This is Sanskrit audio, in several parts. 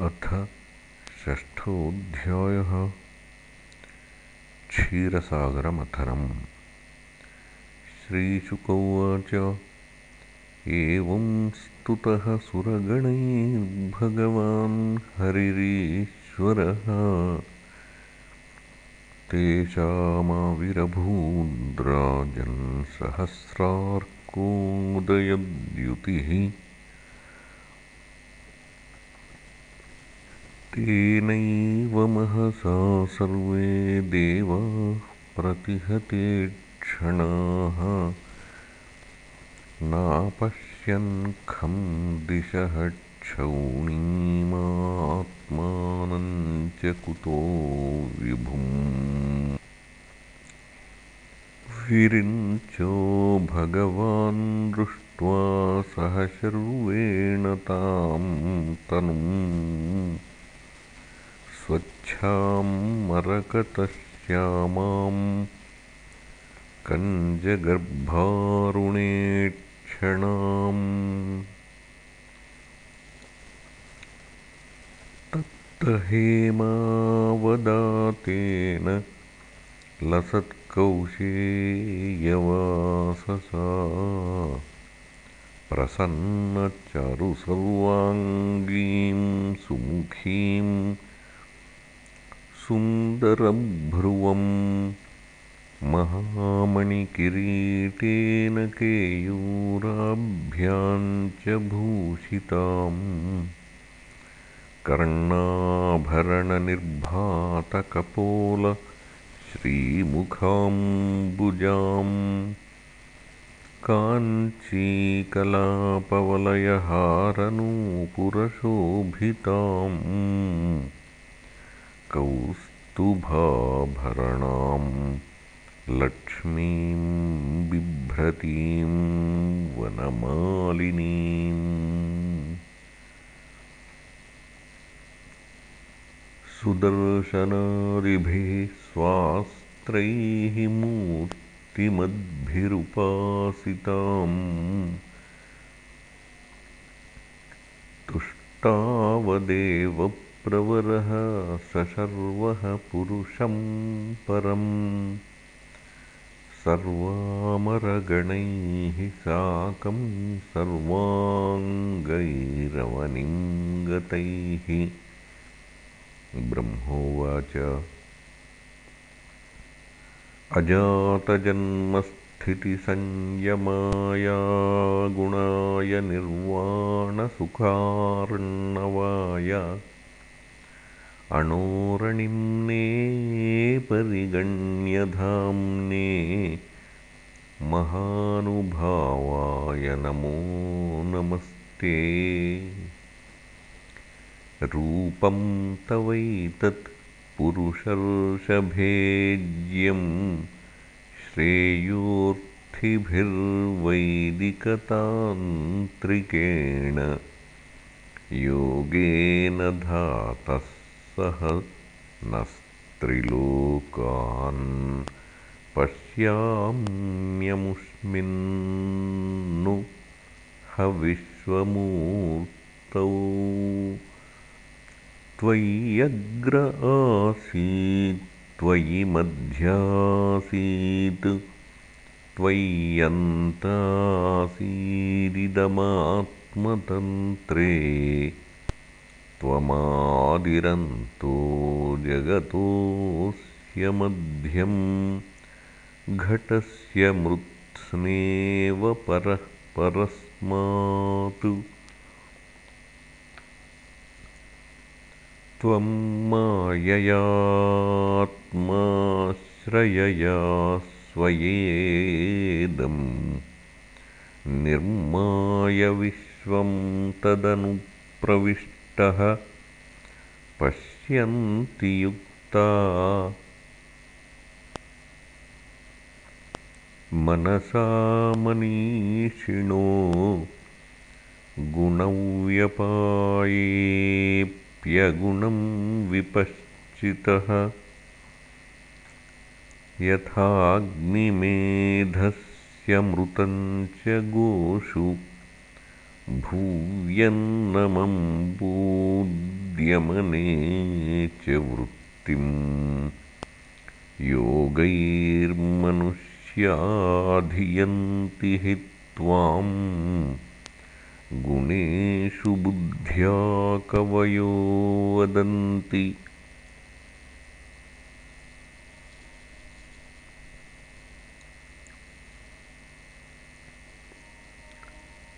अथ षष्ठोऽध्यायः क्षीरसागरमथनम्। श्रीशुक उवाच एवं स्तुतः सुरगणैर्भगवान् हरिरीश्वरः। तेषामाविरभूद्राजन्सहस्रार्कोदयद्युतिः तेनैव महसा सर्वे देवाः प्रतिहते क्षणाः नापश्यन् खं च कुतो विभुम्। विरिञ्चो भगवान् दृष्ट्वा सह शर्वेण तां तनुम् स्वच्छां मरकतश्यामां कञ्जगर्भारुणेक्षणाम् तप्तहेमावदातेन लसत्कौशेयवाससा प्रसन्नचारुसर्वाङ्गीं सुमुखीम् सुन्दरभ्रुवं महामणिकिरीटेन केयूराभ्यां च भूषिताम् कर्णाभरणनिर्भातकपोलश्रीमुखाम्बुजाम् काञ्चीकलापवलयहारनूपुरशोभिताम् कौस्तुभाभरणां लक्ष्मीं बिभ्रतीं वनमालिनीम् सुदर्शनादिभिः स्वास्त्रैः मूर्तिमद्भिरुपासिताम्। तुष्टावदेव प्रवरः सशर्वः पुरुषं परम्। सर्वामरगणैः साकं सर्वाङ्गैरवनिं गतैः ब्रह्मोवाच। अजातजन्मस्थितिसंयमायागुणाय निर्वाणसुखार्णवाय अणोरणिम्ने परिगण्यधाम्ने महानुभावाय नमो नमस्ते। रूपं तवैतत् पुरुषर्षभेज्यं श्रेयोर्थिभिर्वैदिकतान्त्रिकेण योगेन धातः सह नस्त्रिलोकान् पश्याम्यमुष्मिन्नु हविश्वमूर्तौ। त्वय्यग्र आसीत् त्वयि मध्यासीत् त्वय्यन्तासीदिदमात्मतन्त्रे त्वमादिरन्तो जगतोऽस्य मध्यं घटस्य मृत्स्नेव परः परस्मात्। त्वं माययात्माश्रयया स्वयेदं निर्मायविश्वं तदनुप्रविष्टः पश्यन्ति युक्ता। मनसा मनीषिणो गुणव्यपायेऽप्यगुणं विपश्चितः। यथाग्निमेधस्यमृतं च गोषु भूयन्नमम्बूद् विद्यमने च वृत्तिम् योगैर्मनुष्याधियन्ति हि त्वाम् गुणेषु बुद्ध्या कवयो वदन्ति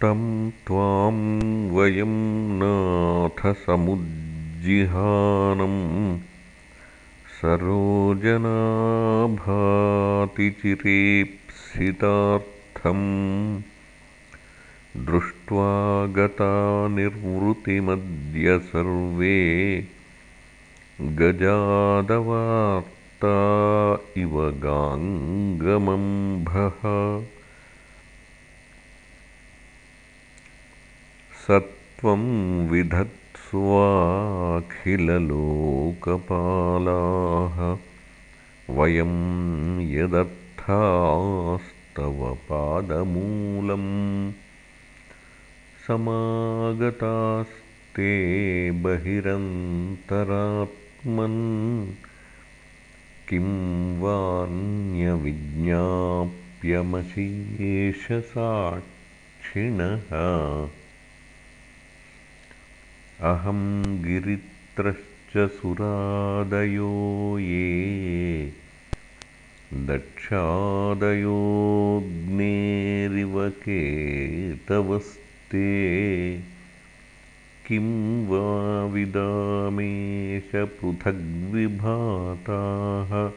तं त्वां वयं नाथ समुज्जिहानं सरोजनाभातिचिरेप्सितार्थम् दृष्ट्वा गता निर्वृतिमद्य सर्वे गजादवार्ता इव गाङ्गमम्भः सत्वं विधत्स्वाखिललोकपालाः। वयं यदर्थास्तव पादमूलम् समागतास्ते बहिरन्तरात्मन्। किं वान्यविज्ञाप्यमशेषसाक्षिणः अहं गिरित्रश्च सुरादयो ये दक्षादयोऽग्नेरिव केतवस्ते किं वा विदामेश पृथग्विभाताः?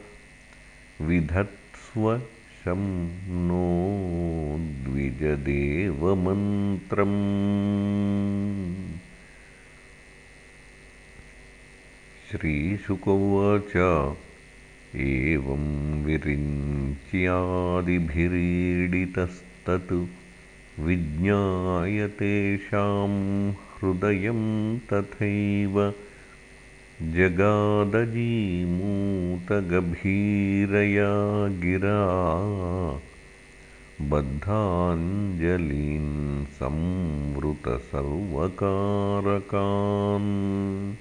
विधत्स्व शं नो द्विजदेवमन्त्रम् श्रीशुकोवाच। एवं विरिञ्च्यादिभिरीडितस्तत् विज्ञाय तेषां हृदयं तथैव जगादजीमूतगभीरया गिरा। बद्धाञ्जलीन् संवृतसर्वकारकान्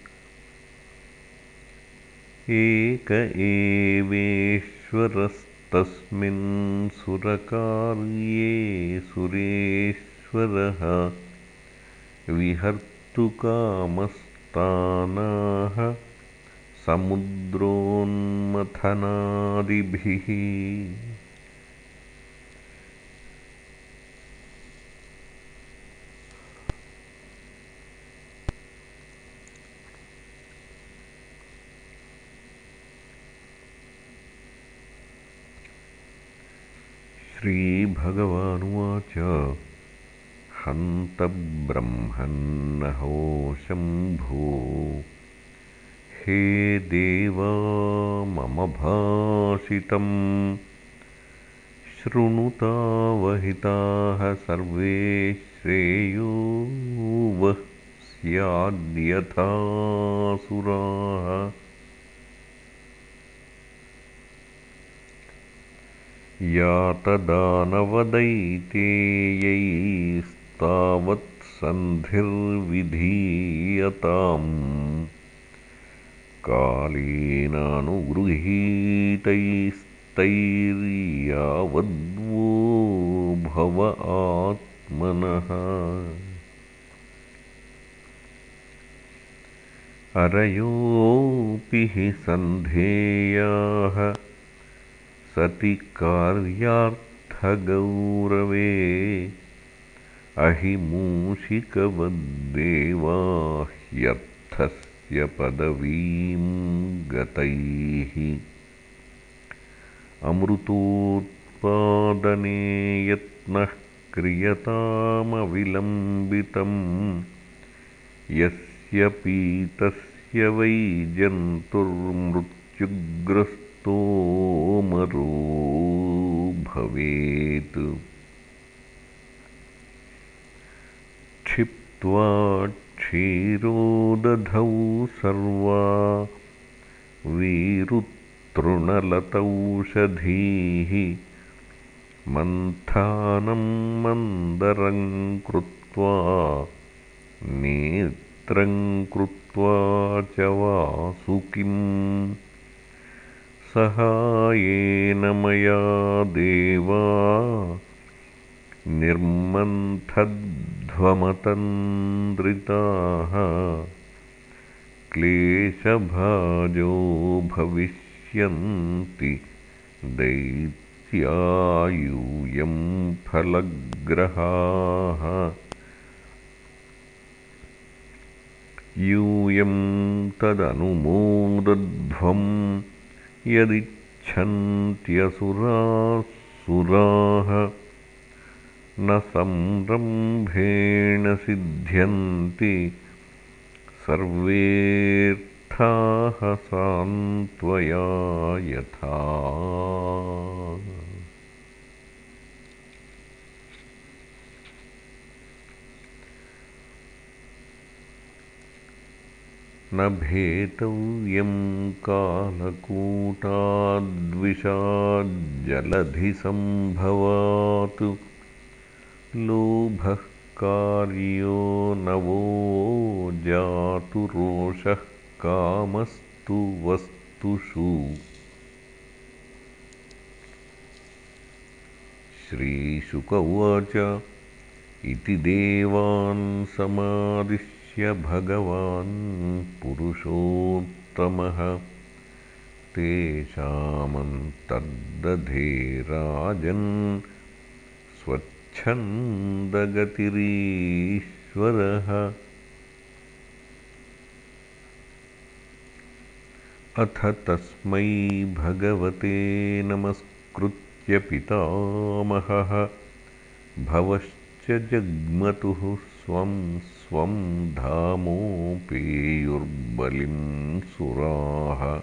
एक एवेश्वरस्तस्मिन् सुरकार्ये सुरेश्वरः विहर्तुकामस्तानाः समुद्रोन्मथनादिभिः श्रीभगवानुवाच। हन्तब्रह्मन्नहोशम्भो हे देवा मम भाषितम् शृणुतावहिताः सर्वे श्रेयो वः स्याद्यथासुराः यातदानवदैतेयैस्तावत्सन्धिर्विधीयताम् कालेनानुगृहीतैस्तैर्यावद्वो भव आत्मनः। अरयोऽपि हि सन्धेयाः सति कार्यार्थगौरवे अहिमूषिकवद्देवा ह्यर्थस्य पदवीं गतैः। अमृतोत्पादने यत्नः क्रियतामविलम्बितं यस्य पीतस्य वै जन्तुर्मृत्युग्रस्त तोमरो भवेत् क्षिप्त्वा क्षीरोदधौ सर्वा वीरुतृणलतौषधीः मन्थानं मन्दरं कृत्वा मित्रं कृत्वा च वासुकिम् सहायेन मया देवा निर्मन्थध्वमतन्द्रिताः। क्लेशभाजो भविष्यन्ति दैत्यायूयं फलग्रहाः। यूयं तदनुमोदध्वम् यदिच्छन्त्यसुराः न संरम्भेण सिद्ध्यन्ति सर्वेऽर्थाः सान्त्वया यथा न भेतव्यं कालकूटाद्विषाज्जलधिसम्भवात्। लोभः कार्यो नवो जातु रोषः कामस्तु वस्तुषु। श्रीशुक उवाच। इति देवान् समादिश्य भगवान् पुरुषोत्तमः। तेषामन्तर्दधे राजन् स्वच्छन्दगतिरीश्वरः। अथ तस्मै भगवते नमस्कृत्य पितामहः। भवश्च जग्मतुः स्वं स्वं धामोपेयुर्बलिं सुराः।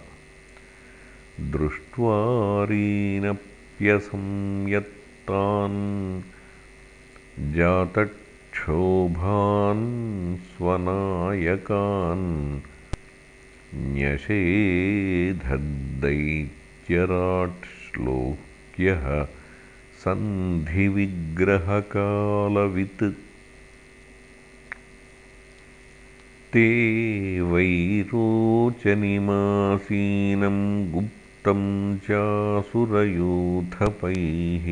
दृष्ट्वारीनप्यसंयत्तान् जातक्षोभान् स्वनायकान् न्यषेधद्दैत्यराट्श्लोक्यः सन्धिविग्रहकालवित् ते वैरोचनिमासीनं गुप्तं चासुरयूथपैः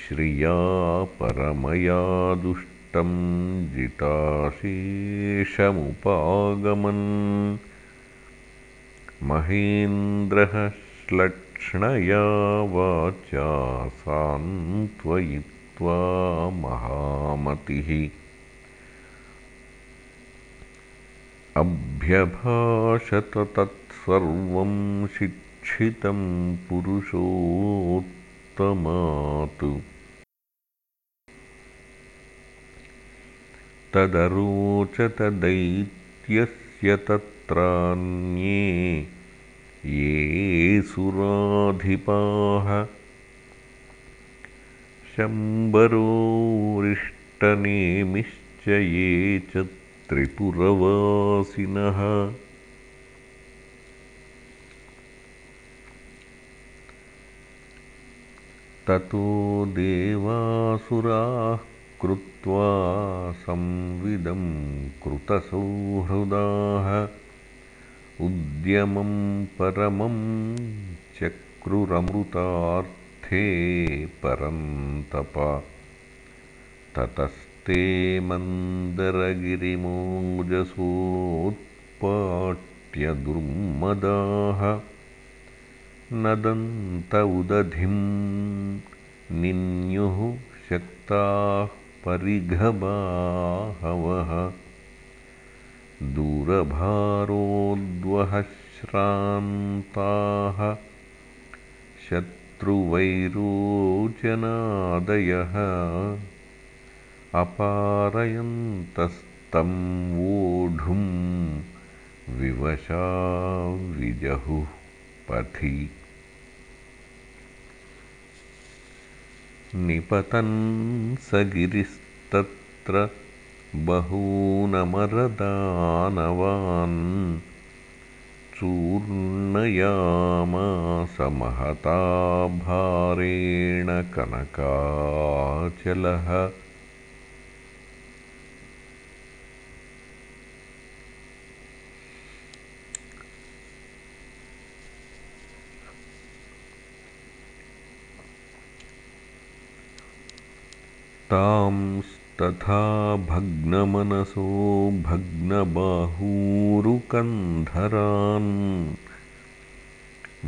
श्रिया परमया दुष्टं जिताशेषमुपागमन्। महेन्द्रः श्लक्ष्णया वाचा सान्त्वयित्वा महामतिः अभ्यभाषत तत्सर्वं शिक्षितं पुरुषोत्तमात्। तदरोचतदैत्यस्य तत्रान्ये ये सुराधिपाः शम्बरोरिष्टनेमिश्च ये च त्रिपुरवासिनः। ततो देवासुराः कृत्वा संविदं कृतसौहृदाः। उद्यमं परमं चक्रुरमृतार्थे परन्तप। ततः ते मन्दरगिरिमोजसोत्पाट्यदुर्मदाः नदन्त उदधिं निन्युः शक्ताः परिघबाहवः। दूरभारोद्वहश्रान्ताः शत्रुवैरोचनादयः अपारयन्तस्तं वोढुं विवशा विजहुः पथि। निपतन् स गिरिस्तत्र बहूनमरदानवान् चूर्णयामासमहता भारेण कनकाचलः तांस्तथा भग्नमनसो भग्नबाहूरुकन्धरान्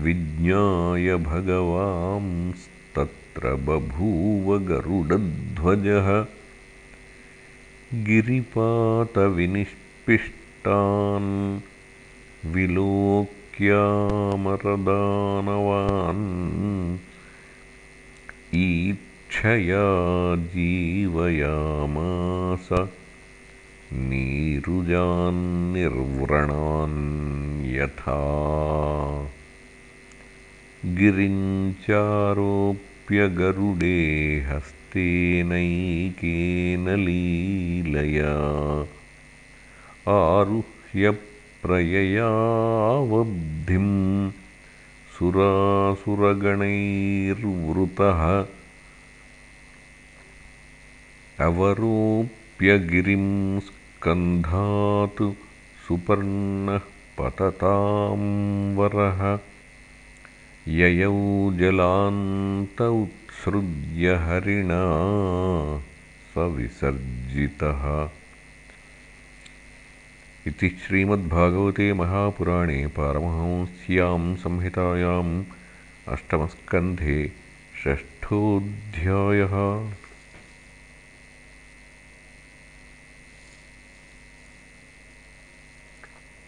विज्ञाय भगवांस्तत्र बभूव गरुडध्वजः गिरिपातविनिष्पिष्टान् विलोक्यामरदानवान् ईक्षया जीवयामास। नीरुजान्निर्व्रणान् यथा। गिरिञ्चारोप्यगरुडे हस्तेनैकेन लीलया। आरुह्य प्रययावब्धिं सुरासुरगणैर्वृतः अवरोप्यगिरिं स्कन्धात् सुपर्णः पततां वरः। ययौ जलान्त उत्सृज्य हरिणा स विसर्जितः इति श्रीमद्भागवते महापुराणे पारमहंस्यां संहितायाम् अष्टमस्कन्धे षष्ठोऽध्यायः